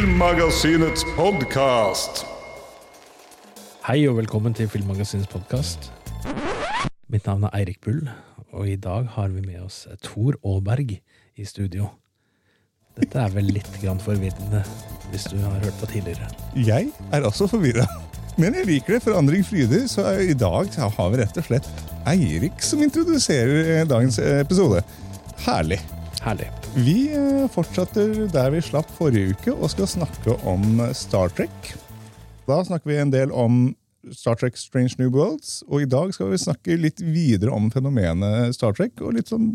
Filmmagasinets podkast. Hei og velkommen til Filmmagasinets podkast. Mitt navn er Eirik Bull, og i dag har vi med oss Tor Aaberg i studio. Dette er vel litt grann forvirrende, hvis du har hørt på tidligere. Jeg er også forvirra. Men jeg liker det. Forandring fryder. Så i dag har vi rett og slett Eirik som introduserer eh, dagens episode. Herlig. Herlig. Vi eh, fortsetter der vi slapp forrige uke og skal snakke om Star Trek. Da snakker vi en del om Star Trek Strange New Worlds, og i dag skal vi snakke litt videre om fenomenet Star Trek, og litt, sånn,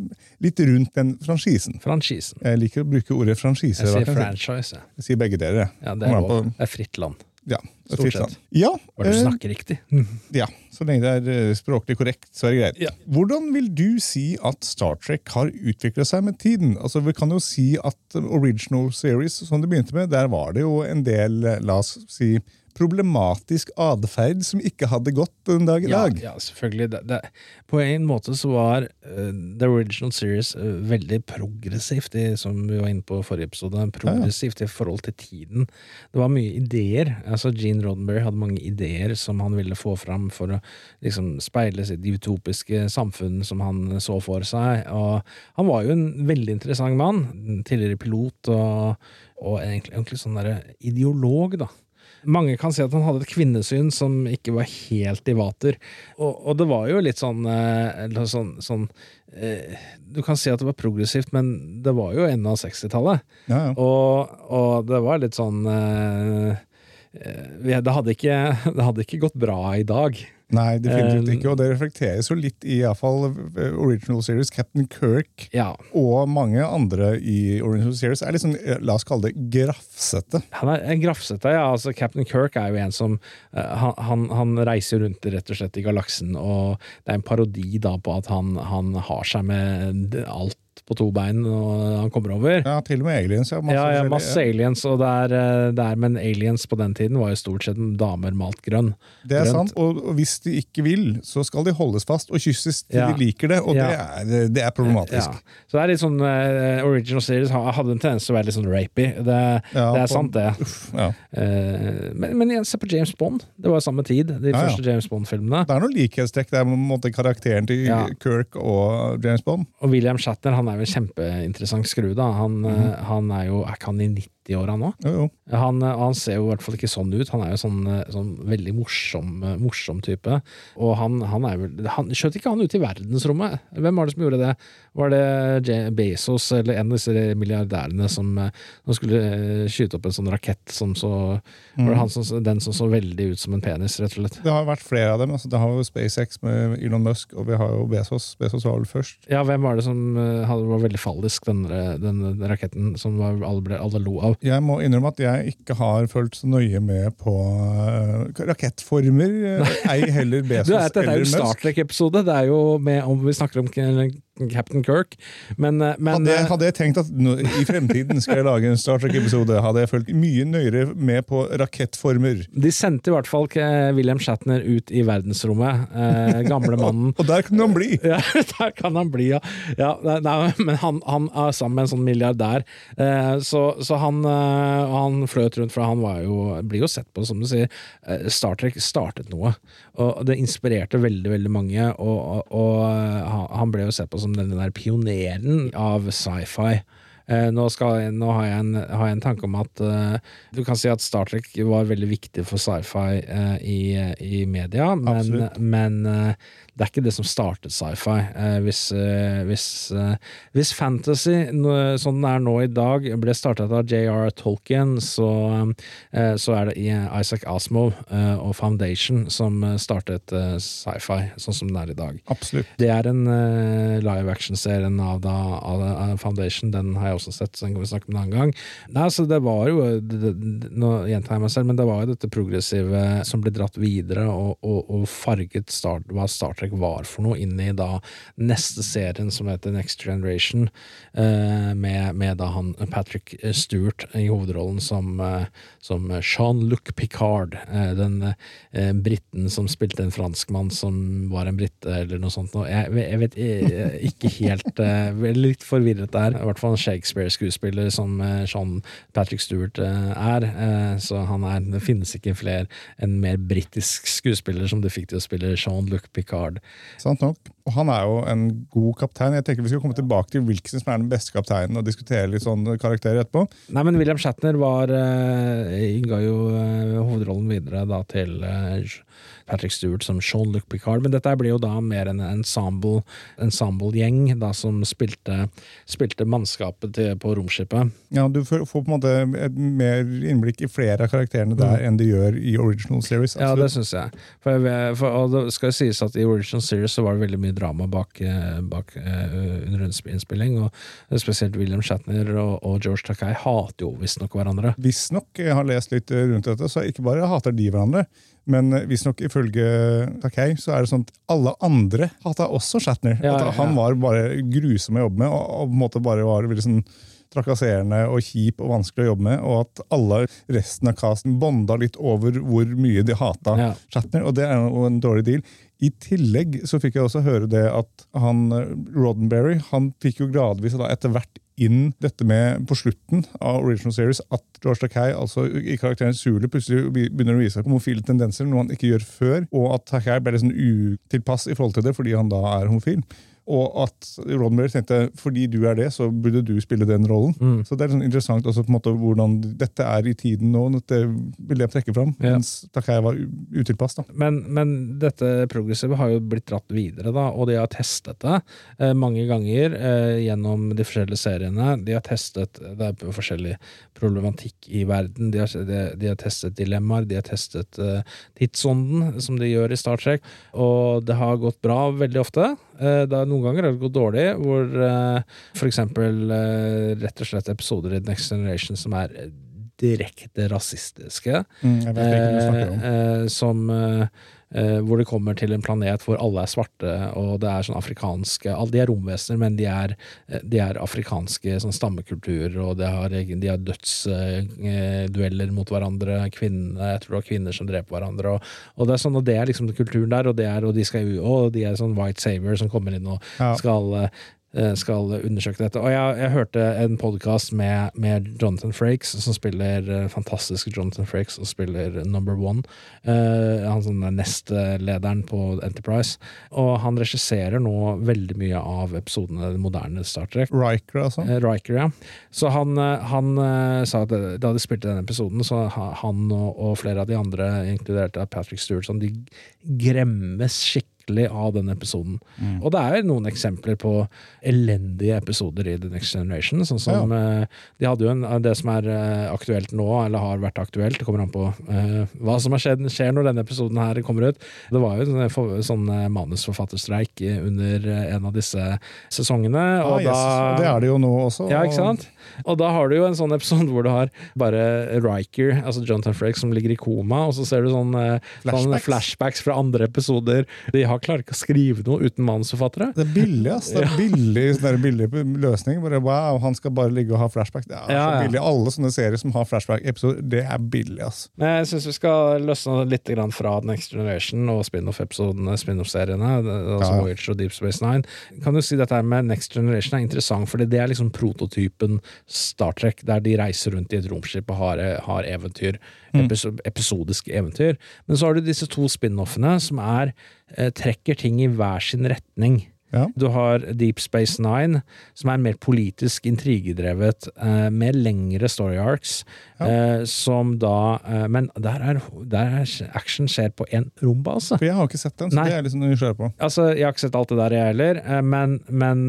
litt rundt den franchisen. Franchisen. Jeg liker å bruke ordet franchise. Jeg sier franchise. jeg. Sier begge dere. Ja, det er, det er fritt land. Ja, det er fritt land. Ja, Bare du eh, snakker riktig. Ja, så lenge det er eh, språklig korrekt, så er det greit. Ja. Hvordan vil du si at Star Trek har utviklet seg med tiden? Altså, Vi kan jo si at original series, som det begynte med, der var det jo en del, eh, la oss si, problematisk atferd som ikke hadde gått den dag i dag. ja, selvfølgelig. Det, det, på en måte så var uh, The Original Series uh, veldig progressivt, i, som vi var inne på i forrige episode. Progressivt i forhold til tiden. Det var mye ideer. Altså Gene Roddenberry hadde mange ideer som han ville få fram for å liksom, speile sitt utopiske samfunn som han så for seg. Og han var jo en veldig interessant mann. Tidligere pilot og, og egentlig, egentlig sånn derre ideolog, da. Mange kan si at han hadde et kvinnesyn som ikke var helt i vater. Og, og det var jo litt sånn, eh, sånn, sånn eh, Du kan si at det var progressivt, men det var jo enden av 60-tallet. Ja, ja. Og, og det var litt sånn eh, det, hadde ikke, det hadde ikke gått bra i dag. Nei, definitivt Eh, ikke. Og det reflekteres jo litt i hvert fall, eh, original series. Captain Kirk Ja, og mange andre i original series er eh, la oss kalle det grafsete. Han er en grafsete, ja. Altså, Captain Kirk er jo en som eh, han, han, han reiser rundt rett og slett i galaksen, og det er en parodi da på at han, han har seg med alt på to bein når han kommer over. Ja, til og med aliens. Ja, masse ja, ja, masse aliens, og det er, eh, det er, men aliens på den tiden var jo stort sett damer malt grønn. Det er Grønt. sant, og hvis de ikke vil, så skal de holdes fast og kysses til Ja. de liker det, og det, er, det er problematisk. Så det er litt sånn uh, Original series hadde en tendens til å være litt sånn rapey. Det, er sant, det. Uff, ja. Eh, men, men igjen, se på James Bond. Det var samme tid, de første James Bond-filmene. Det er noen likhetstrekk der med karakteren til. Kirk og James Bond. Og William Shatner han er jo en kjempeinteressant skru. da Han, eh, han er jo Er ikke han i 90-åra nå? Jo, jo. Han, eh, han ser jo i hvert fall ikke sånn ut. Han er jo sånn, eh, sånn veldig morsom, eh, morsom type. Og han, han er vel han, Skjøt ikke han ut i verdensrommet? Hvem var det som gjorde det? Var det Bezos eller en av disse milliardærene som, som skulle skyte opp en sånn rakett som så Var det han som, den som så veldig ut som en penis, rett og slett? Det har vært flere av dem. Altså, det har jo SpaceX med Elon Musk, og vi har jo Bezos. Bezos var vel først. Ja, hvem var det som var veldig fallisk, den, den raketten som alle, ble, alle lo av? Jeg må innrømme at jeg ikke har fulgt så nøye med på uh, rakettformer. eh, Ei heller Bezos Du, dette er jo Star Trek-episode. Det er jo med om vi snakker om Captain Kirk, men, eh, men Hadde jeg, eh, hadde jeg tenkt at nå, i fremtiden skal jeg lage en Star Trek-episode, hadde jeg fulgt mye nøyere med på rakettformer. de sendte i hvert fall eh, William Shatner ut i verdensrommet. Eh, gamle mannen. Og der kan han bli! Ja, der kan han bli, ja. ja nei, men han, han er sammen med en sånn milliardær. Eh, så så han, eh, han fløt rundt, for han var jo, blir jo sett på, som du sier Star Trek startet noe. Og det inspirerte veldig veldig mange, og, og, og han- han ble jo sett på som den der pioneren av sci-fi. Eh, nå, skal, nå har, jeg en, har jeg en tanke om at eh, du kan si at Star Trek var veldig viktig for sci-fi eh, i, i media, men, men eh, det er ikke det som startet sci-fi. Eh, hvis, eh, hvis, eh, hvis fantasy, sånn den er nå i dag, ble startet av J.R. Tolkien, så, eh, så er det Isaac Asimov eh, og Foundation som startet sci-fi, sånn som den er i dag. Absolutt. Det er en live action-serien av, da, av, Foundation. Den har jeg også sett, så den kan vi snakke om en annen gang. Nei, så det var jo det, Nå gjentar jeg meg selv, men det var jo dette progressive som ble dratt videre og, og, og farget start, hva Star Trek var for noe, inn i da neste serien som heter Next Generation, eh, med, med da han Patrick Stewart i hovedrollen som, eh, som Jean-Luc Picard. eh, den eh, briten som spilte en franskmann som var en brite, eller noe sånt. Jeg, jeg vet jeg, ikke helt eh, Litt forvirret der. I hvert fall en Shakespeare-skuespiller som eh, Sean Patrick Stewart eh, er. Eh, så han er, det finnes ikke flere en mer britisk skuespiller som du fikk til å spille Jean-Luc Picard. Sant nok. Og han er jo en god kaptein. Jeg tenker Vi skal komme tilbake til hvilken som er den beste kapteinen, og diskutere litt sånne karakterer etterpå. Nei, men William Shatner var eh, ga jo eh, hovedrollen videre da til eh, Patrick Stewart som Jean-Luc Picard, men dette blir jo da mer en ensemble, ensemble-gjeng som spilte, spilte mannskapet til, på romskipet. Ja, Du får, får på en måte et mer innblikk i flere av karakterene der enn du gjør i original series. Absolutt. Ja, det syns jeg. For, jeg- for, og det skal jo sies at i Original Series så var det veldig mye drama bak, eh, bak eh, under innspilling, og spesielt William Shatner og, og George Takei hater jo visstnok hverandre. Visstnok, jeg har lest litt rundt dette, så ikke bare hater de hverandre, men visstnok ifølge Takei så er det sånn at alle andre hata også Shatner. Ja, at ja, Han ja. var bare grusom å jobbe med, og, og på en måte bare var veldig sånn trakasserende og kjip og vanskelig å jobbe med, og at alle resten av casten bonda litt over hvor mye de hata Ja. Shatner, og det er jo en dårlig deal. I tillegg så fikk jeg også høre det at han eh, Roddenberry han fikk jo gradvis da etter hvert inn dette med på slutten av Original Series at George Takei altså i karakteren Zulu plutselig begynner å vise homofile tendenser, noe han ikke gjør før, og at Takei ble sånn utilpass i forhold til det fordi han da er homofil. Og at Roddenberry tenkte fordi du er det, så burde du spille den rollen. Mm. Så det er sånn interessant også på en måte hvordan dette er i tiden nå. Det vil jeg trekke fram, Ja. mens Takei var utilpass. da. Men, men dette progressive har jo blitt dratt videre, da, og de har testet det eh, mange ganger eh, gjennom de forskjellige seriene. De har testet det er forskjellig problematikk i verden. De har, de, de har testet dilemmaer, de har testet eh, tidsånden, som de gjør i Star Trek, og det har gått bra veldig ofte. Eh, det er noen ganger har det gått dårlig, hvor uh, for eksempel eh, rett og slett episoder i Next Generation som er eh, direkte rasistiske. Jeg vet ikke hva du snakker om. Eh, eh, som eh, eh, Hvor det kommer til en planet hvor alle er svarte, og det er sånn afrikanske alle De er romvesener, men de er, eh, de er afrikanske sånn stammekulturer, og de har, de har dødsdueller mot hverandre. Kvinner, jeg tror det var kvinner som dreper hverandre. Og, og det er sånn, og det er liksom kulturen der, og, det er, og de skal og de er sånn white saver som kommer inn og skal eh, skal undersøke dette. Og jeg, jeg hørte en podkast med, med Jonathan Frakes, som spiller fantastisk Jonathan Frakes, og spiller Number One. Uh, han som er nestlederen på Enterprise. Og han regisserer nå veldig mye av episodene den moderne Star Trek. Riker, altså. Eh, Riker, ja. Så han, eh, han eh, sa at da de spilte denne episoden, så han og, og flere av de andre, inkludert Patrick Stewart, sånn, de gremmes skikkelig av den episoden. Og det er noen eksempler på elendige episoder i The Next Generation. Sånn som ja. De hadde jo en, det som er eh, aktuelt nå, eller har vært aktuelt, det kommer an på uh, hva som har skjedd, skjer når denne episoden her kommer ut. Det var jo en sånn eh, manusforfatterstreik eh, under eh, en av disse sesongene. Ah, og da, det er det jo nå også. ja, ikke sant? Og da har du jo en sånn episode hvor du har bare Riker, altså Jonathan Frakes, som ligger i koma, og så ser du sånne eh, sånn Flashbacks. flashbacks fra andre episoder. De har klarer ikke å skrive noe uten manusforfattere. Det er billig, ass. Det er billig, sånn der billig løsning. Bare, wow, han skal bare ligge og ha flashbacks. Det er Ja, så ja. billig. Alle sånne serier som har flashback-episoder, det er billig, ass. Men jeg syns vi skal løsne litt fra fra Next Generation og spin-off-episodene, spin-off-seriene, altså Ja. Voyager og Deep Space Nine. Kan du si dette med Next Generation er interessant, fordi det er liksom prototypen Star Trek, der de reiser rundt i et romskip og har, har eventyr. episodisk episodiske eventyr. Men så har du disse to spin-offene som er, eh, trekker ting i hver sin retning. Ja. Du har Deep Space Nine, som er mer politisk intrigedrevet, eh, med lengre story arcs. Eh, som da eh, Men der er, der er action skjer på en rombase. For jeg har ikke sett den, så Nei. det er jeg liksom nysgjerrig på. Altså, Jeg har ikke sett alt det der, jeg heller, men, men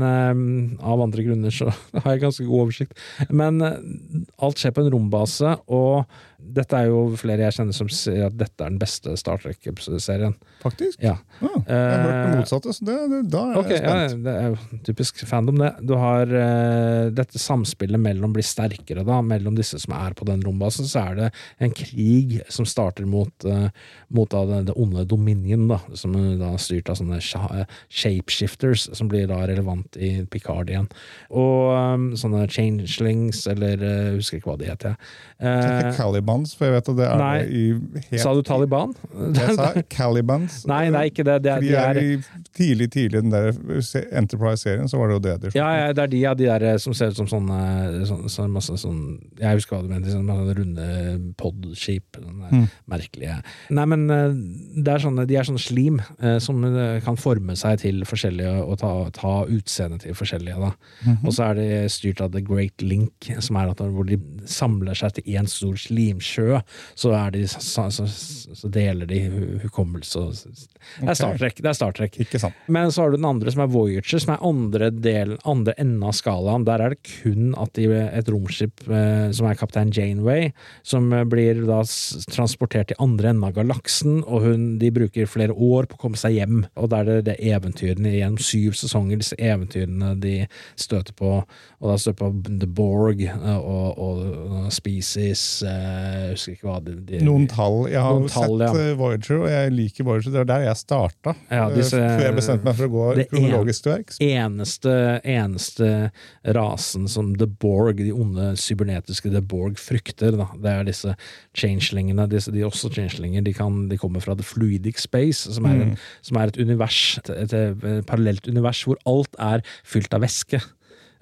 av andre grunner så har jeg ganske god oversikt. Men alt skjer på en rombase, og dette er jo flere jeg kjenner som sier at dette er den beste Star Trek-serien. Faktisk. Ja. Ah, jeg har hørt det motsatte, så det, det, da er Ok, jeg ja, spent. det er jo typisk fandom, det. Du har uh, dette samspillet mellom blir sterkere, da, mellom disse som er på den rombasen. Så er det en krig som starter mot, uh, mot da, det, det onde Dominion, da, som da er styrt av sånne eh, shapeshifters, som blir da relevant i Picard igjen. Og um, sånne changelings, eller uh, husker ikke hva de heter. Det Eh, Calibans, for jeg vet at det er Nei. det i helt sa du Taliban? Jeg sa Calibans. Nei, nei, ikke det. det, er- de er, er i tidlig, tidlig den der Enterprise-serien, så var det jo det de Ja, ja, det er de, ja, de der eh, som ser ut som sånne, sånne, sånne masse sånn Jeg husker hva du mente, sånne runde podskip. Mm. merkelige Nei, men eh, det er sånne, de er sånne slim eh, som eh, kan forme seg til forskjellige og ta, ta utseendet til forskjellige. Da. Mhm. Og så er de styrt av The Great Link, som er at hvor de samler seg til én stor slimsjø. Så, er de, så, så, så deler de hukommelse og Det er Star Trek. Det er Star Trek. Ikke sant. Men så har du den andre, som er Voyager, som er andre del, andre enden av skalaen. Der er det kun at de, et romskip eh, som er kaptein Janeway, som eh, blir da transportert til andre enden av galaksen, og hun, de bruker flere år på å komme seg hjem. Og da er det, det eventyrene gjennom syv sesonger, disse eventyrene de støter på. Og da støter på The Borg eh, og, og, og Species eh, Jeg husker ikke hva de, de Noen tall. Jeg har tall, sett ja. eh, Voyager, og jeg liker Voyager. Det er der jeg starta. Ja, disse- eh, før jeg bestemte meg for å gå det kronologisk til verks. eneste, eneste rasen som The Borg, de onde cybernetiske The Borg, frykter, da. det er disse changelingene. Disse, de er også changelinger. De, kan, de kommer fra The Fluidic Space, som er, en, som er et univers, et, et, et parallelt univers hvor alt er fylt av væske.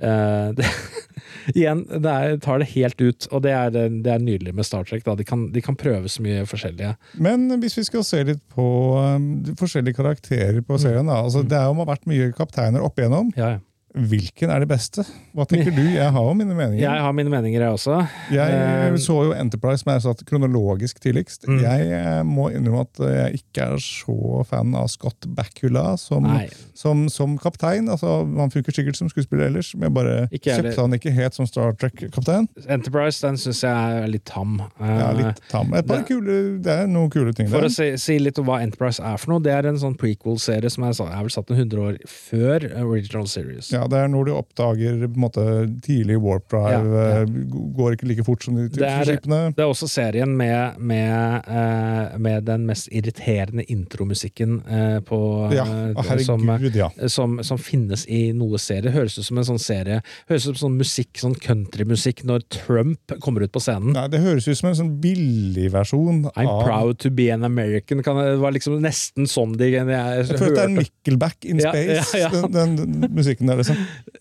Eh, det, igjen, det er, tar det helt ut, og det er, det er nydelig med Star Trek. De, kan, de kan prøve så mye forskjellige. Men hvis vi skal se litt på um, forskjellige karakterer på serien da. Altså, Det er jo vært mye kapteiner opp igjennom. Ja, ja. Hvilken er det beste? Hva tenker du? Jeg har jo mine meninger. Jeg har mine meninger, jeg også. Jeg Eh, så jo Enterprise, som er satt kronologisk tidligst. Mm. Jeg eh, må innrømme at jeg ikke er så fan av Scott Bakula som, som, som kaptein. Altså, han funker sikkert som skuespiller ellers, men jeg bare kjøpte han ikke helt som Star Trek-kaptein. Enterprise den syns jeg er litt tam. Ja, Eh, litt tam. Et par det- kule, det er noen kule ting For der. å si, si litt om hva Enterprise er for noe, det er en sånn prequel-serie som er, er vel satt en 100 år før Original Series. Ja, Det er når du oppdager på en måte, tidlig warp drive. Ja, ja. eh, Går ikke like fort som de Det skipene. Det er også serien med, med, eh, med den mest irriterende intromusikken eh, på Ja, å, som, ja. som, som finnes i noe serie. Høres ut som en sånn serie Høres ut som sånn musikk, sånn countrymusikk når Trump kommer ut på scenen. Nei, Det høres ut som en sånn billig versjon. I'm av proud to be an American. Kan, det var liksom nesten sånn de jeg, Jeg føler at det er. Nickelback in Ja, space, ja, ja. Den, den musikken der. liksom.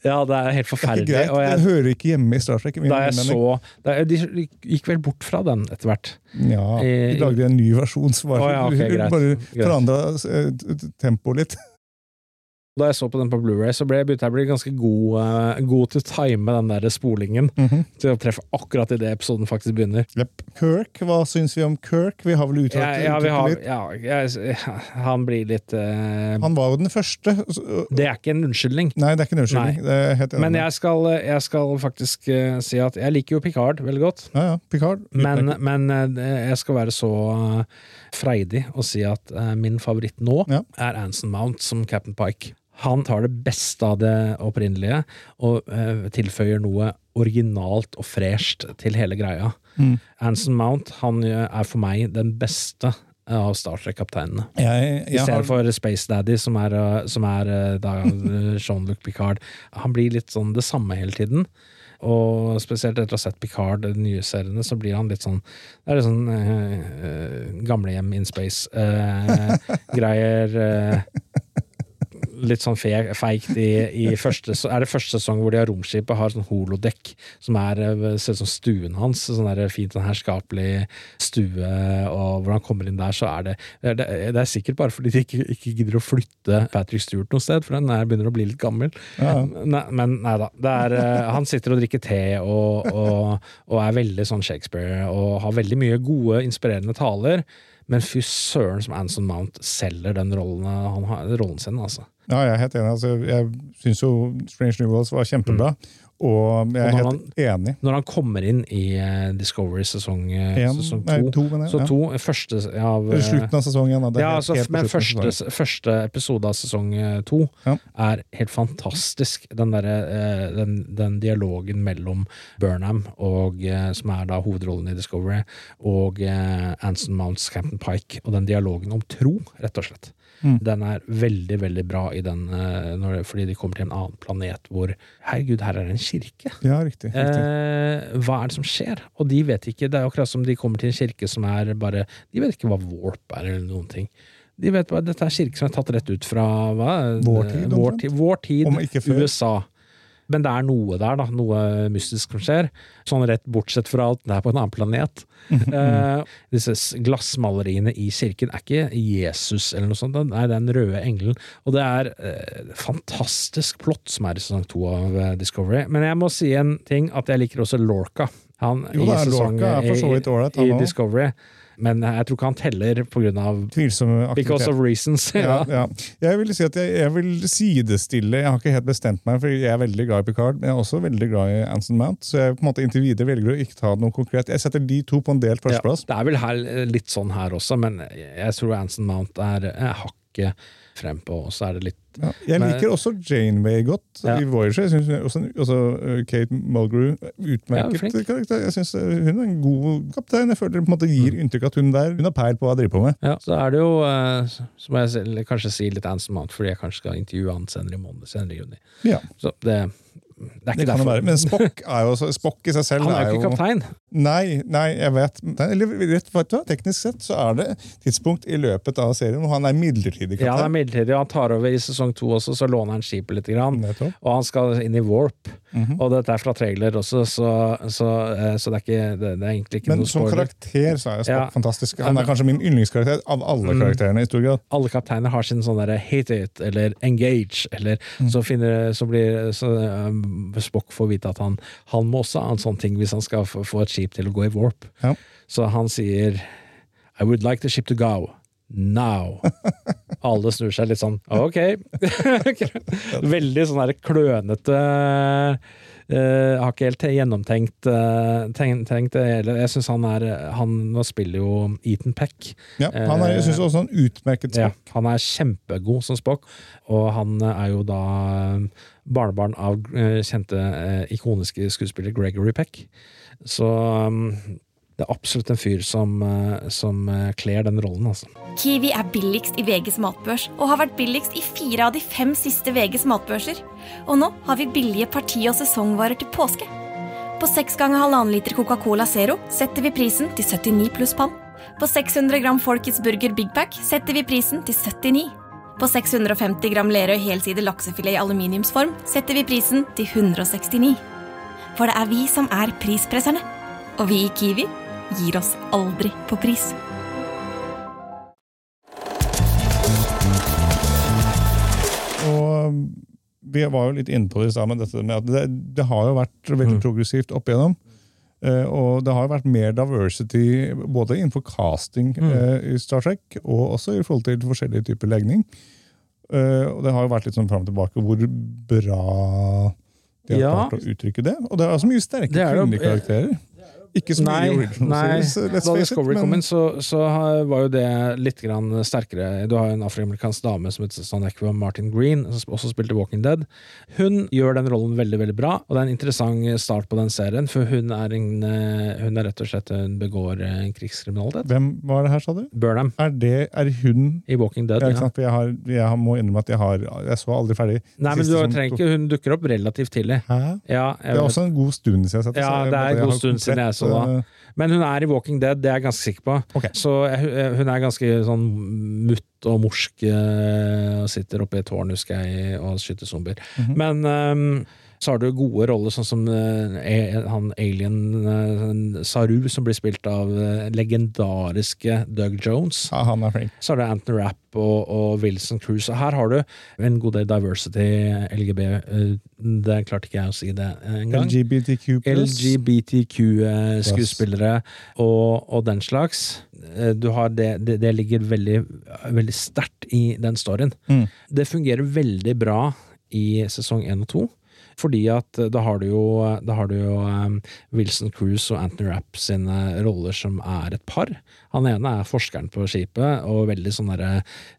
Ja, det er helt Det er ikke forferdelig. greit. Den hører ikke hjemme i Star Trek. da jeg så da, De gikk vel bort fra den etter hvert. Ja, De lagde en ny versjon som var, Å, ja, okay, greit. bare forandra tempoet litt. Da jeg så på den på Blu-ray, så ble jeg begynte jeg å bli ganske god, uh, god til å time den der spolingen. Mhm. Til å treffe akkurat idet episoden faktisk begynner. Yep. Kirk, hva syns vi om Kirk? Vi har vel uttalt Ja, ja, vi har, litt. ja, jeg, han blir litt uh, Han var jo den første. Det er ikke en unnskyldning. Nei, det er ikke en unnskyldning. Men jeg skal, jeg skal faktisk uh, si at jeg liker jo Picard veldig godt. Ja, ja, Picard. Men, men jeg skal være så freidig og si at min favoritt nå Ja. er Anson Mount som Captain Pike. Han tar det beste av det opprinnelige og eh, tilføyer noe originalt og fresht til hele greia. Mm. Anson Mount han eh, er for meg den beste av Star Trek-kapteinene. I stedet har, for Space Daddy, som er, eh, som er eh, da eh, Jean-Luc Picard. Han blir litt sånn det samme hele tiden. Og spesielt etter å ha sett Picard, de nye seriene, så blir han litt sånn Det er litt sånn eh, eh, gamlehjem in space-greier. Litt sånn fe- feigt i, i første Er det første sesong hvor de har romskipet har sånn holodekk, som er eh, ser ut som stuen hans. Sånn der fint, sånn herskapelig stue, og hvor han kommer inn der, så er det Det, det er sikkert bare fordi de ikke, ikke gidder å flytte Patrick Stewart noe sted, for den er, begynner å bli litt gammel. Ja. Nei, men nei da. Det er, eh, han sitter og drikker te og, og, og er veldig sånn Shakespeare og har veldig mye gode, inspirerende taler. Men fy søren som Anson Mount selger den rollen, han har, rollen sin, altså. Ja, jeg er helt enig. Altså, jeg syns jo Strange New Worlds var kjempebra, og jeg er Og helt helt enig. Når han kommer inn i eh, Discovery sesong, eh, En, sesong nei, to, to, mener så ja. to, første av Eller Slutten av sesongen. én, ja, altså, men første, første episode av sesong eh, to Ja. er helt fantastisk. Den, der, eh, den, den dialogen mellom Burnham, og, eh, som er da hovedrollen i Discovery, og eh, Anson Mounts Captain Pike, og den dialogen om tro, rett og slett. Mm. Den er veldig, veldig bra i den, eh, når, fordi de kommer til en annen planet hvor Herregud, her er det en kirke! Ja, riktig. riktig. Eh, hva er det som skjer? Og de vet ikke. Det er akkurat som de kommer til en kirke som er bare De vet ikke hva warp er, eller noen ting. De vet bare, Dette er kirke som er tatt rett ut fra hva? Vår tid, vår tid, vår tid. USA. Men det er noe der, da. Noe mystisk som skjer. Sånn rett bortsett fra alt, det er på en annen planet. uh, disse glassmaleriene i kirken er ikke Jesus eller noe sånt, det er den røde engelen. Og det er uh, fantastisk plott som er i sesong to av eh, Discovery. Men jeg må si en ting, at jeg liker også Lorca. Han Jo da, i sesong Lorca er for så vidt ålreit, han. Discovery. Men jeg tror ikke han teller på grunn av Because of reasons. Ja, ja. Jeg vil si at jeg, jeg vil sidestille Jeg har ikke helt bestemt meg, for jeg er veldig glad i Picard, men jeg er også veldig glad i Anson Mount. Så jeg på en måte inntil videre velger å ikke ta noe konkret. Jeg setter de to på en delt førsteplass. det er vel her, litt sånn her også, men jeg tror Anson Mount er, er hakket frempå, og så er det litt Ja. Jeg Men- liker også Janeway godt Ja. i Voyager. Jeg synes også, også uh, Kate Mulgrew, utmerket ja, karakter. Jeg synes uh, Hun er en god kaptein. Jeg føler det på en måte gir inntrykk av at hun der Hun har peil på hva hun driver på med. Ja, så er det jo eh, Så må jeg kanskje si litt Anson Mount, fordi jeg kanskje skal intervjue han senere i måned, senere i juni. Ja, Så det, det er ikke kan det derfor. være. Men Spock er jo Spock i seg selv han er jo ikke kaptein. Nei, nei, jeg vet. Eller vet du? Teknisk sett så er det tidspunkt i løpet av serien hvor han er midlertidig Ja, han er kaptein. midlertidig, og han tar over i sesong to også, så låner han skipet litt. Grann, og han skal inn i Warp. Mhm. Og dette er fra trailer også, så, så, eh, så det, er ikke, det, det er egentlig ikke Men noe som karakter så er Spock Ja. fantastisk. Han er kanskje min yndlingskarakter av alle karakterene. i stor grad. alle kapteiner har sin sånn derre hate it, eller engage, eller Mm. så finner så blir så, um, Spock får vite at han, han må også ha en sånn ting hvis han skal få, få et skip til å gå i warp. Ja. Så han sier I would like the ship to go. Now. Alle snur seg litt sånn ok. Veldig sånn der klønete uh, Har ikke helt gjennomtenkt uh, tenkt, tenkt det hele. Jeg syns han er Han nå spiller jo Ethan Peck. Ja, han er, jeg synes også er utmerket Ja, han er kjempegod som Spock, og han er jo da eh, barnebarn av eh, kjente eh, ikoniske skuespiller Gregory Peck. Så um, det er absolutt en fyr som, eh, som eh, kler den rollen, altså. Kiwi er billigst i VGs matbørs og har vært billigst i fire av de fem siste VGs matbørser. Og nå har vi billige parti- og sesongvarer til påske. På seks ganger halvannen liter Coca-Cola Zero setter vi prisen til 79 pluss pann. På 600 gram Folkets Burger Big Pack setter vi prisen til 79. På 650 gram Lerøy helside laksefilet i aluminiumsform setter vi prisen til 169. For det er vi som er prispresserne. Og vi i Kiwi gir oss aldri på pris. Og vi var jo litt inne på det i stad, men dette med at det, det har jo vært veldig progressivt opp igjennom. Eh, og det har jo vært mer diversity både innenfor casting eh, i Star Trek, og også i forhold til forskjellige typer legning. Eh, og det har jo vært litt sånn fram og tilbake hvor bra de har Ja. klart å uttrykke det. Og det er også mye sterke er kvinnelige karakterer. Ikke så mye Nei, original nei. series, da Discovery kom inn, så, så var jo det litt grann sterkere. Du har en afroamerikansk dame som heter Son Equa Martin Green, som også spilte Walking Dead. Hun gjør den rollen veldig veldig bra, og det er en interessant start på den serien. For hun er, en, eh, hun er rett og slett Hun begår en krigskriminalitet. Hvem var det her, sa du? Burnham Er det er hun i Walking Dead. Ja, jeg, har, jeg må innrømme at jeg har Jeg så aldri ferdig. Nei, men du trenger ikke Hun dukker opp relativt tidlig. Hæ? Ja, Det er vet. også en god stund siden jeg har sett det. ja, det er en god stund siden jeg også da. Men hun er i Walking Dead, det er jeg ganske sikker på. Okay. Så hun er ganske sånn mutt og morsk eh, og sitter oppe i et tårn, husker jeg, og skyter zombier. Mhm. Men ehm, så har du gode roller, sånn som eh, e- han alien eh, Saru, som blir spilt av eh, legendariske Doug Jones. Ja, han er flink. Så har du Anthony Rapp og, og Wilson Cruise. Og her har du en god del diversity, LGB Det klarte ikke jeg å si det engang. LGBTQ+. LGBTQ-skuespillere og, og den slags. Du har det, det, det ligger veldig, veldig sterkt i den storyen. Mm. Det fungerer veldig bra i sesong én og to. Fordi at eh, da har du jo, da har du jo um, Wilson Cruise og Anthony Rapp sine roller som er et par. Han ene er forskeren på skipet, og veldig sånn derre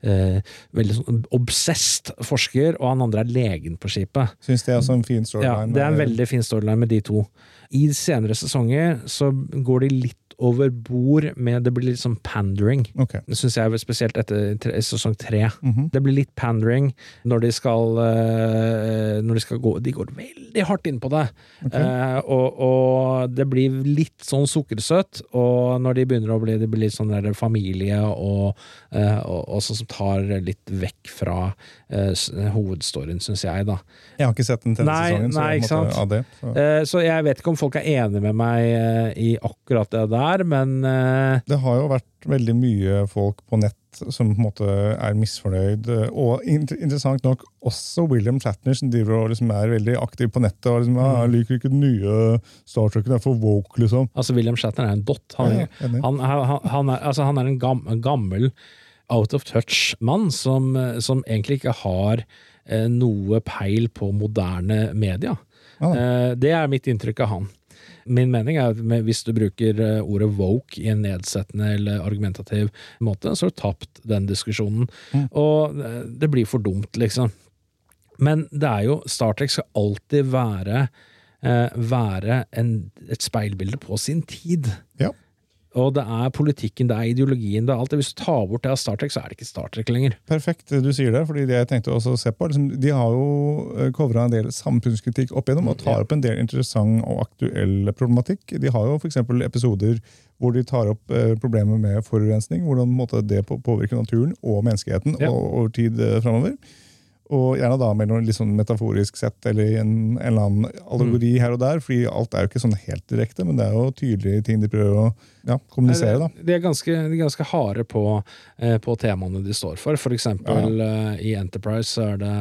eh, Veldig sånn obsessed forsker, og han andre er legen på skipet. Syns det er en fin storyline. Ja, det er en veldig fin storyline med de to. I senere sesonger så går de litt over bord med Det blir litt sånn pandering. Okay. Det syns jeg spesielt etter tre, sesong tre. Mhm. Det blir litt pandering når de skal eh, Når de skal gå De går veldig hardt inn på det. Eh, og, og det blir litt sånn sukkersøtt. Og når de begynner å bli Det blir litt sånn der familie og, eh, og, og sånn som tar litt vekk fra eh, hovedstoryen, syns jeg, da. Jeg har ikke sett den tredje Nei, sesongen, så nei. Så. Eh, så jeg vet ikke om folk er enige med meg eh, i akkurat det der, men eh, Det har jo vært veldig mye folk på nett som på en måte er misfornøyd. Og interessant nok også William Shatner, som driver og liksom er veldig aktiv på nettet. og liksom, Mm. 'Jeg liker ikke den nye Star Trek, det er for woke', liksom. altså William Shatner er en bot. Han, Ja, ja, han, han, han, er, altså han er en, gam, gammel out of touch-mann som, som egentlig ikke har eh, noe peil på moderne media. Ah. Eh, det er mitt inntrykk av han. Min mening er at hvis du bruker eh, ordet woke i en nedsettende eller argumentativ måte, så har du tapt den diskusjonen. Mm. Og eh, det blir for dumt, liksom. Men det er jo Star Trek skal alltid være, eh, være en, et speilbilde på sin tid. Ja. Og det er politikken, det er ideologien, det er alt det. Hvis du tar bort det av Star Trek, så er det ikke Star Trek lenger. Perfekt du sier det, fordi det jeg tenkte også å se på, liksom, de har jo covra en del samfunnskritikk opp igjennom, og tar opp en del interessant og aktuell problematikk. De har jo f.eks. episoder hvor de tar opp eh, problemer med forurensning, hvordan måtte det på- påvirker naturen og menneskeheten Ja. over tid eh, framover. Og gjerne da med noe sånn metaforisk sett, eller en, en eller annen allegori her og der, fordi alt er jo ikke sånn helt direkte, men det er jo tydelige ting de prøver å ja, kommunisere. da. De er ganske, de er ganske harde på, eh, på temaene de står for. For eksempel eh, i Enterprise så er, det,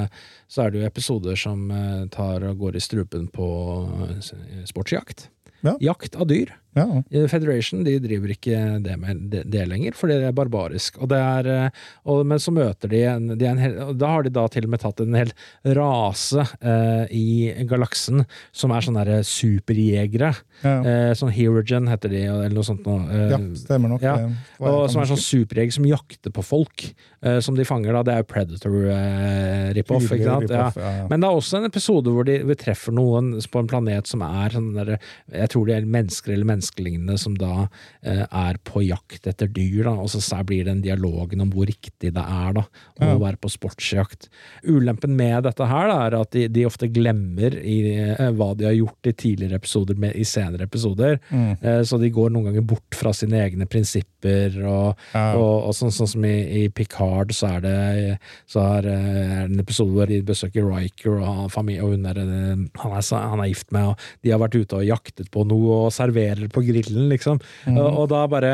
så er det jo episoder som eh, tar og går i strupen på eh, sportsjakt. Ja. Jakt av dyr. Ja, Federation de driver ikke det med det, det lenger, fordi det er barbarisk. Og det er, eh, og, men så møter de en, de en hel, Da har de da til og med tatt en hel rase eh, i galaksen som er sånne superjegere. ja. Eh, sånn Herogen heter de, eller noe sånt. Noe. Eh, ja stemmer nok. ja. og som er sånn superjeger som jakter på folk, eh, som de fanger. da, Det er Predator-rip-off. Tydelig ikke sant? Ja. Men det er også en episode hvor de, vi treffer noen på en planet som er sånn der, Jeg tror de er mennesker eller menneskelignende som da eh, er på jakt etter dyr. da, Og så så blir den dialogen om hvor riktig det er da, om Ja. å være på sportsjakt. Ulempen med dette her da, er at de, de ofte glemmer i, eh, hva de har gjort i tidligere episoder med, i senere episoder. Mm. Eh, så de går noen ganger bort fra sine egne prinsipper. og Ja. og, og sånn, sånn som i, i Picard, så er det så er, er det en episode hvor de besøker Riker, og, han, familie, og hun er, han, er, han er gift med, og de har vært ute og jaktet på noe og serverer på grillen, liksom. Mm. Og, og da bare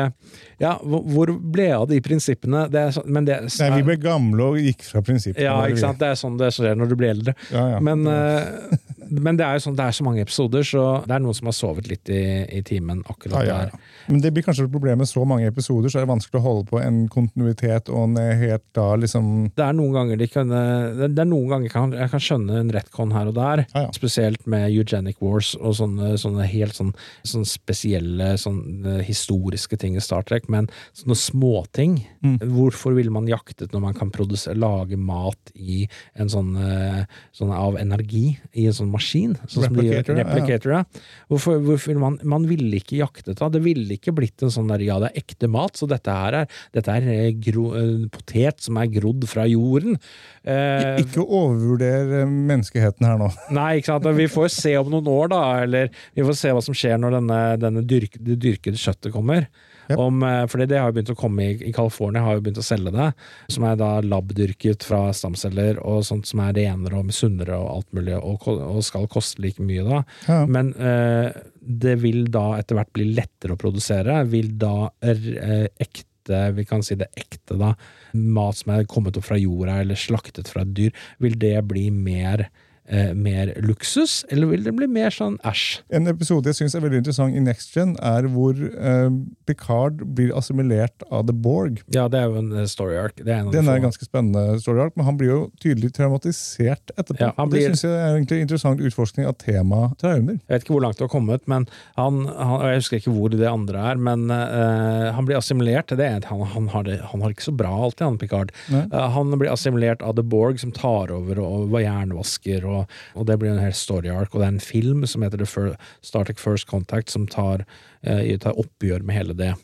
Ja, hvor, ble av de prinsippene? Det er men det Nei, vi ble gamle og gikk fra prinsippene. Ja, ikke sant. Det er sånn det skjer når du blir eldre. Ja, ja. Men, eh, men det er jo sånn, det er så mange episoder, så det er noen som har sovet litt i, i timen Ja, akkurat ja, der. Men det blir kanskje et problem med så mange episoder, så er det vanskelig å holde på en kontinuitet og en helt da liksom det er noen ganger de kan, det er noen ganger kan, jeg kan skjønne en retcon her og der, Ja, ja. spesielt med Eugenic Wars og sånne, sånne helt sånn, sånne spesielle sånne historiske ting i Star Trek, men sånne småting. Mm. Hvorfor ville man jaktet når man kan lage mat i en sånn, eh, sånn av energi i en sånn maskin. Sånn som Replicator. Replicator, ja. Hvorfor, hvorfor man, man ville ikke jaktet da? Det ville ikke blitt en sånn der ja, det er ekte mat, så dette her er, dette er eh, gro, eh, potet som er grodd fra jorden. Eh, Ikke overvurder menneskeheten her nå. Nei, ikke sant. Vi får se om noen år, da. Eller vi får se hva som skjer når denne, denne dyrk, det dyrkede kjøttet kommer. Yep. Om, eh, fordi det har jo begynt å komme i, i California, har jo begynt å selge det. Som er da labdyrket fra stamceller, og sånt som er renere og sunnere og alt mulig, og, og skal koste like mye da. Ja. Men eh, det vil da etter hvert bli lettere å produsere. Vil da eh, ekte vi kan si det ekte, da. Mat som er kommet opp fra jorda eller slaktet fra et dyr. Vil det bli mer, eh, mer luksus, eller vil det bli mer sånn æsj? En episode jeg syns er veldig interessant i Next Gen, er hvor eh, Picard blir assimilert av The Borg. Ja, det er jo en eh, story arc. Det er en Den er en ganske spennende, story arc, men han blir jo tydelig traumatisert etterpå. Ja, blir... Det syns jeg er egentlig en interessant utforskning av temaet traumer. Jeg vet ikke hvor langt det har kommet, men han, han Jeg husker ikke hvor det andre er, men eh, han blir assimilert. Det er, han, han, har det, han har ikke så bra alltid, han Picard. Eh, han blir assimilert av The Borg, som tar over og var jernvasker, og, og det blir en hel story arc. Og det er en film som heter The Star Trek First Contact, som tar, eh, tar oppgjør med hele det.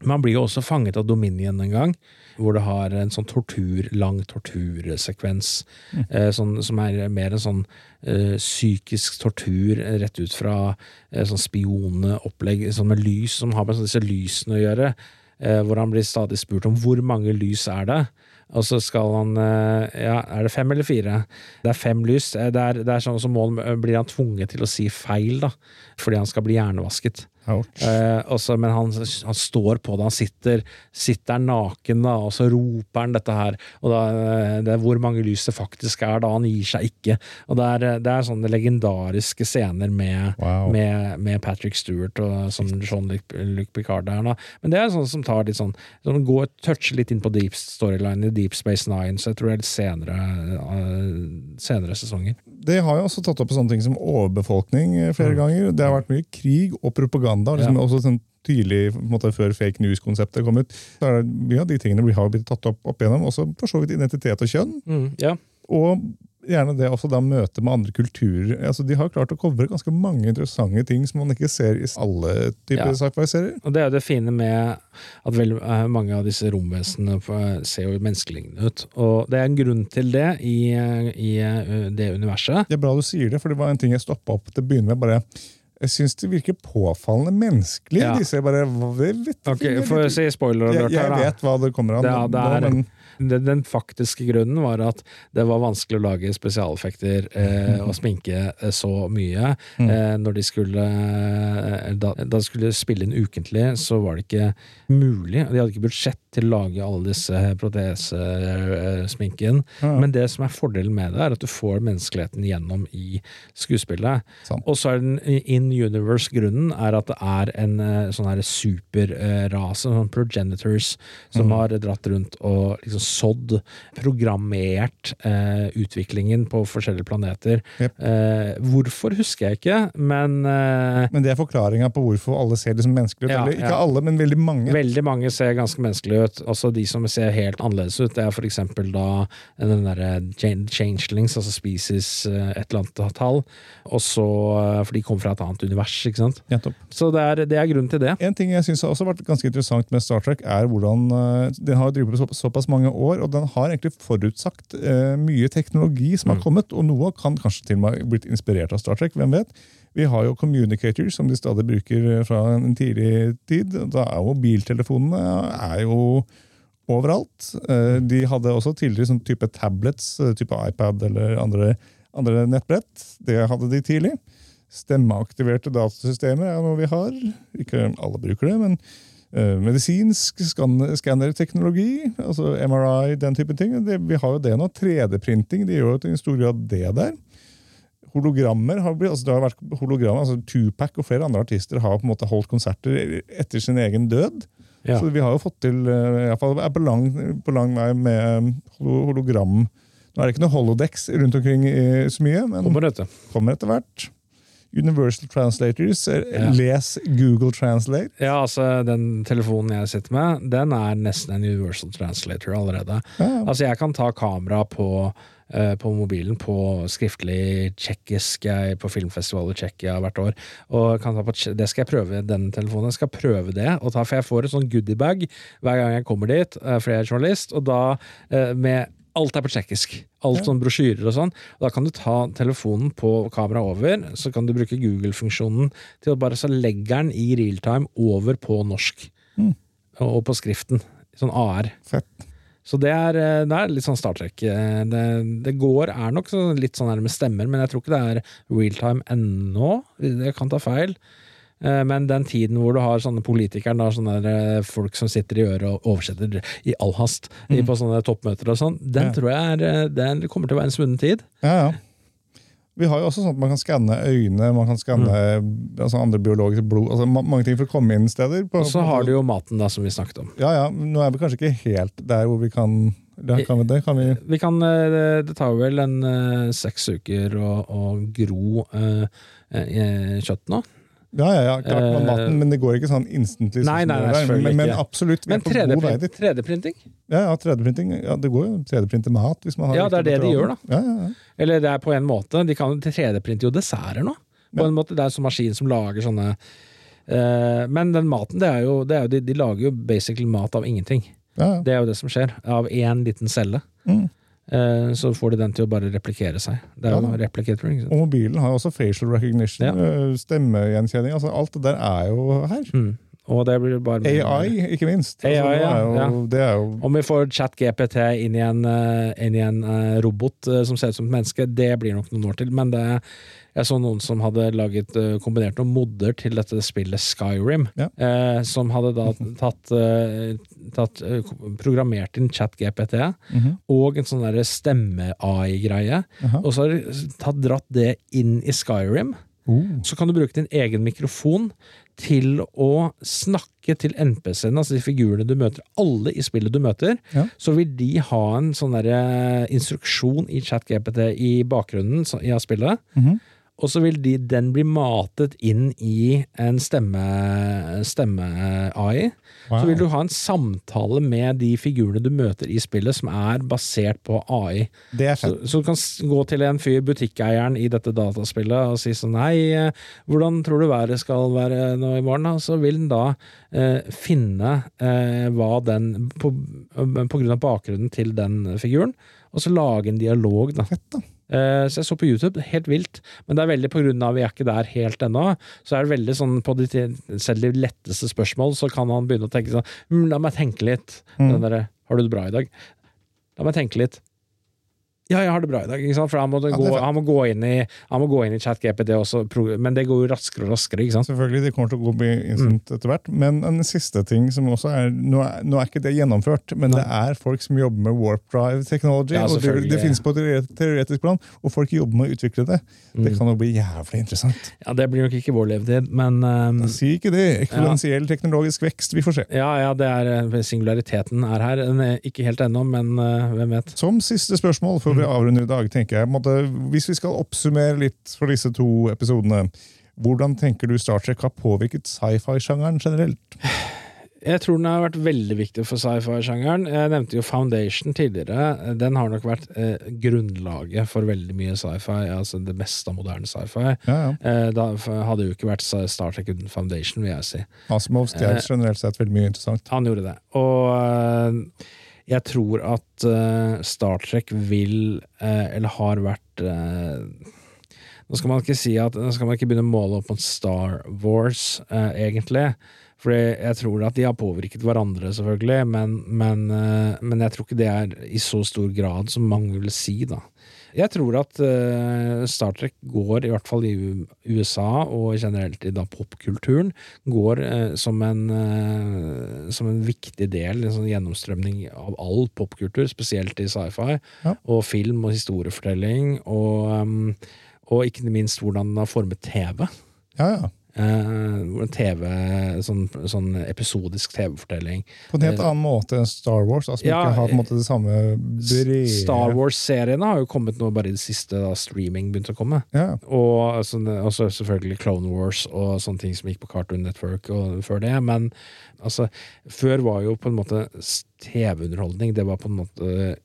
Men han blir jo også fanget av Dominion en gang, hvor det har en sånn tortur, lang tortursekvens, eh, sånn, som er mer en sånn eh, psykisk tortur rett ut fra eh, sånn spioneopplegg sånn med lys, som har med sånn disse lysene å gjøre, eh, hvor han blir stadig spurt om hvor mange lys er det. Og så skal han eh, Ja, er det fem eller fire? Det er fem lys. Eh, Det er, det er sånn som mål blir han tvunget til å si feil, da. Fordi han skal bli hjernevasket. Eh, også, men han, han står på det, han sitter, sitter naken, da, og så roper han dette her. Og da, eh, det er hvor mange lys det faktisk er, da. Han gir seg ikke. Og det er, det er sånne legendariske scener med, Wow. med, med Patrick Stewart og som Jean-Luc Picard der. Da. Men det er sånn som tar litt sånn som går, toucher litt inn på deep storyline i Deep Space Nine, så jeg tror det er litt senere, eh, senere sesonger. Det har jo også tatt opp sånne ting som overbefolkning eh, flere ganger. Det har vært mye krig og propaganda. Liksom Ja. også sånn tydelig, på en måte, Før fake news-konseptet kom ut. så er det Mye av de tingene vi har blitt tatt opp, opp igjennom. Også for så vidt identitet og kjønn. ja. Og gjerne det også da møte med andre kulturer. Altså, de har klart å covre ganske mange interessante ting som man ikke ser i alle typer Ja. sci-fi-serier. Og det er jo det fine med at veldig eh, mange av disse romvesenene eh, ser jo menneskelignende ut. Og det er en grunn til det i, eh, i det universet. Det er bra du sier det, for det var en ting jeg stoppa opp til å begynne med. bare jeg syns det virker påfallende menneskelig. Ja. Disse bare, vet, okay, Får jeg si spoiler alert her, jeg vet hva det kommer an Det, det er, men den, den faktiske grunnen var at det var vanskelig å lage spesialeffekter eh, og sminke eh, så mye. Mm. Eh, når de skulle eh, da, da de skulle spille inn ukentlig, så var det ikke mulig. De hadde ikke budsjett til å lage alle disse protesesminken. Ja. Men det som er fordelen med det, er at du får menneskeligheten gjennom i skuespillet. Sånn. Og så er den in universe-grunnen er at det er en eh, sånn her superrase, sånn progenitors, som har dratt rundt og liksom sådd, programmert eh, utviklingen på forskjellige planeter. Yep. Eh, hvorfor husker jeg ikke, men eh, Men det er forklaringa på hvorfor alle ser liksom menneskelige ut. Ja, Eller ikke ja. alle, men veldig mange. Veldig mange ser ganske menneskelige ut. Altså De som ser helt annerledes ut, det er for eksempel da den derre changelings, altså species eh, et eller annet tall. Og så, eh, For de kommer fra et annet univers, ikke sant. Ja, Så det er, det er grunnen til det. En ting jeg synes har også vært ganske interessant med Star Trek, er hvordan eh, den har drevet på såpass mange år, og den har egentlig forutsagt eh, mye teknologi som har kommet, og noe kan kanskje til og med blitt inspirert av Star Trek, hvem vet? Vi har jo communicators som de stadig bruker eh, fra en tidlig tid. Da er jo mobiltelefonene er jo overalt. Eh, De hadde også tidligere sånn type tablets, eh, type iPad eller andre, andre nettbrett. Det hadde de tidlig. Stemmeaktiverte datasystemer er noe vi har. Ikke alle bruker det, men eh, medisinsk skan- skannerteknologi, altså MRI, den type ting. Det, vi har jo det nå. 3D-printing, de gjør jo en stor grad det der. Hologrammer har blitt, altså det har vært hologrammer, altså Tupac og flere andre artister har på en måte holdt konserter etter sin egen død. Ja. Så vi har jo fått til eh, i hvert fall er på lang, på lang vei med eh, hologram. Nå er det ikke noe holodex rundt omkring i så mye, men Kommer, etter, kommer etter hvert. Universal Translators. eh, Ja. Les Google Translate. Ja, altså Den telefonen jeg sitter med, den er nesten en universal translator allerede. Ja. Altså Jeg kan ta kamera på eh, på mobilen på skriftlig tsjekkisk på filmfestival i Tsjekkia hvert år. Og kan ta på, det skal jeg prøve den telefonen. Jeg skal prøve det, ta, for jeg får en sånn goodiebag hver gang jeg kommer dit, eh, for jeg er journalist, og da med Alt er på tsjekkisk. Alt sånn brosjyrer og sånn. Og Da kan du ta telefonen på kameraet over, så kan du bruke Google-funksjonen til å bare så legge den i realtime over på norsk. Og på skriften. Sånn AR. Fett. Så det er, eh, det er litt sånn Star Trek. Eh, Det, det går, er nok litt sånn her med stemmer, men jeg tror ikke det er realtime ennå. Jeg kan ta feil. Eh, Men den tiden hvor du har sånne politikere, da, sånne eh, folk som sitter i øret og oversetter i all hast mm. på sånne toppmøter og sånn, den Ja. tror jeg er, eh, den kommer til å være en svunnen tid. Ja, ja. Vi har jo også sånn at man kan skanne øyne, man kan skanne altså andre biologiske blod, altså mange ting for å komme inn steder. På, Og så har du jo maten, da, som vi snakket om. Ja, ja, nå er vi kanskje ikke helt der hvor vi kan der kan vi, Det kan vi Vi kan, Det tar vel en seks uker å, å gro eh, kjøtt nå. Ja, ja, ja, klart med Eh, maten, men det går ikke sånn instantly. Nei, nei, nei, der. selvfølgelig men, men absolutt, Men er på god vei 3D-printing? 3D-printing? Ja, ja, 3D-printing. Ja, det går jo 3D-printe mat. hvis man har Ja, det er det de gjør, da. Ja, ja, ja. Eller det er på en måte. De kan 3D-printe jo desserter nå. På en måte, Det er en sånn maskin som lager sånne uh, Men den maten, det er jo, det er jo de, de lager jo basically mat av ingenting. ja, ja. Det er jo det som skjer. Av én liten celle. Mm. Eh, så får de den til å bare replikere seg. Det er Ja jo da. replicator. Ikke sant? Og mobilen har jo også facial recognition, Ja. øh, stemmegjenkjenning. altså Alt det der er jo her. Mm. AI, ikke minst. AI, altså, ja, jo, ja. Det er jo Om vi får chat-GPT inn i en, eh, inn i en eh, robot eh, som ser ut som et menneske, det blir nok noen år til. Men det, jeg så noen som hadde laget kombinert noen modder til dette spillet Skyrim. Ja. eh, som hadde da tatt, tatt programmert inn chat-GPT -hmm. og en sånn stemme-AI-greie. Aha. Og så har de tatt, dratt det inn i Skyrim. Oh. Så kan du bruke din egen mikrofon til å snakke til NPC-ene, altså de figurene du møter. Alle i spillet du møter. Ja. Så vil de ha en sånn der instruksjon i ChatGPT i bakgrunnen i av spillet. -hmm. Og så vil de, den bli matet inn i en stemme-AI. Wow. Så vil du ha en samtale med de figurene du møter i spillet, som er basert på AI. Det er Så, så du kan gå til en fyr, butikkeieren i dette dataspillet, og si sånn Hei, eh, hvordan tror du været skal være nå i morgen? Så vil den da eh, finne eh, hva den på, på grunn av bakgrunnen til den figuren, og så lage en dialog, da. Fett, da. Eh, så jeg så på YouTube, helt vilt, men det er veldig på grunn av vi er ikke der helt ennå, så er det veldig sånn på de, selv de letteste spørsmål, så kan han begynne å tenke sånn hm, La meg tenke litt. Mm. Den derre Har du det bra i dag? La meg tenke litt. Ja, jeg har det bra i dag. For han må, er gå, han må gå inn i Han må gå inn i ChatGPT også, men det går jo raskere og raskere, ikke sant? Selvfølgelig, det kommer til å gå bli instant Mm. etter hvert. Men en siste ting som også er Nå er, nå er ikke det gjennomført, men det er folk som jobber med warp drive technology. Ja, og det, det finnes på et teoretisk plan, og folk jobber med å utvikle det. Det Mm. kan jo bli jævlig interessant. Ja, det blir nok ikke vår levetid, men um, Si ikke det. Eksponentiell teknologisk vekst. Vi får se. ja, ja, det er eh, Singulariteten er her. Den er ikke helt ennå, men uh, hvem vet. Som siste spørsmål før vi avrunder i dag, tenker jeg, måtte, hvis vi skal oppsummere litt for disse to episodene, hvordan tenker du Star Trek har påvirket sci-fi-sjangeren generelt? Jeg tror den har vært veldig viktig for sci-fi-sjangeren. Jeg nevnte jo Foundation tidligere. Den har nok vært eh, grunnlaget for veldig mye sci-fi, altså det meste av moderne sci-fi. Ja, ja. Eh, da hadde jo ikke vært Star Trek uten Foundation, vil jeg si. Asimov stjal Eh, generelt sett veldig mye interessant. Han gjorde det. Og eh, jeg tror at uh, Star Trek vil, uh, eller har vært eh, Nå skal man ikke si at Nå skal man ikke begynne å måle opp mot Star Wars, egentlig. For jeg tror at de har påvirket hverandre, selvfølgelig, men, men, men jeg tror ikke det er i så stor grad som mange vil si, da. Jeg tror at uh, Star Trek går, i hvert fall i USA og generelt i da popkulturen, går uh, som, en, uh, som en viktig del, en sånn gjennomstrømning av all popkultur, spesielt i sci-fi, Ja. og film og historiefortelling, og, um, og ikke minst hvordan den har formet TV. Ja, ja. Eh, TV, sånn, sånn episodisk TV-fortelling. På en helt Eh, annen måte enn Star Wars, Altså, ja, ikke har på en måte det samme brede Star Wars-seriene har jo kommet nå bare i det siste, da streaming begynte å komme. Ja, Og altså, også selvfølgelig Clone Wars og sånne ting som gikk på Cartoon Network og før det. Men altså, før var jo på en måte TV-underholdning Det var på en måte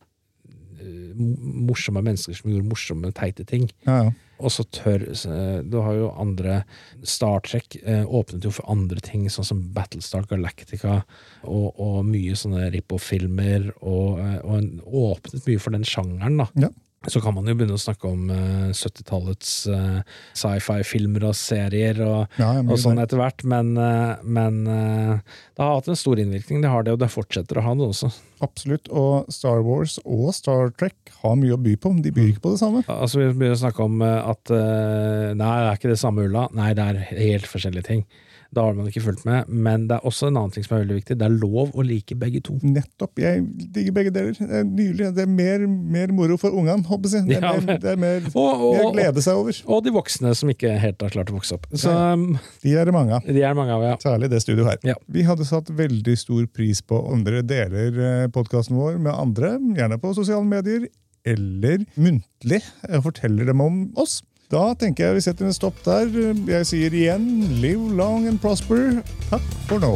eh, morsomme mennesker som gjorde morsomme, teite ting. Ja, ja. Og så tør eh, Du har jo andre Star Trek eh, åpnet jo for andre ting, sånn som Battlestar Galactica og, og mye sånne Rippo-filmer, og, eh, og en, åpnet mye for den sjangeren, da. Ja. Så kan man jo begynne å snakke om uh, 70-tallets uh, sci-fi-filmer og serier og, Ja, og sånn etter hvert, men, uh, men eh, det har hatt en stor innvirkning, det har det, og det fortsetter å ha det også. Absolutt. Og Star Wars og Star Trek har mye å by på. De byr ikke på det samme. Altså Vi begynner å snakke om eh, at eh, Nei, det er ikke det samme ulla. Nei, det er helt forskjellige ting. Da har man ikke fulgt med. Men det er også en annen ting som er veldig viktig. Det er lov å like begge to. Nettopp. Jeg digger begge deler. Det er nydelig. Det er mer, mer moro for ungene, håper jeg. Det er mer, det er mer, Og, og, mer glede seg over. og de voksne som ikke helt har klart å vokse opp. Så um, De er det mange av. de er mange av, ja. Særlig det studioet her. Ja. Vi hadde satt veldig stor pris på om dere deler podkasten vår med andre, gjerne på sosiale medier, eller muntlig eh, forteller dem om oss. Da tenker jeg vi setter en stopp der. Jeg sier igjen live long and prosper. Takk for nå.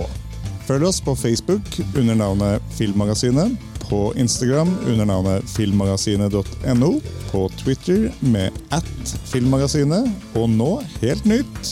Følg oss på Facebook under navnet Filmmagasinet, på Instagram under navnet filmmagasinet.no, på Twitter med at filmmagasinet, og nå, helt nytt,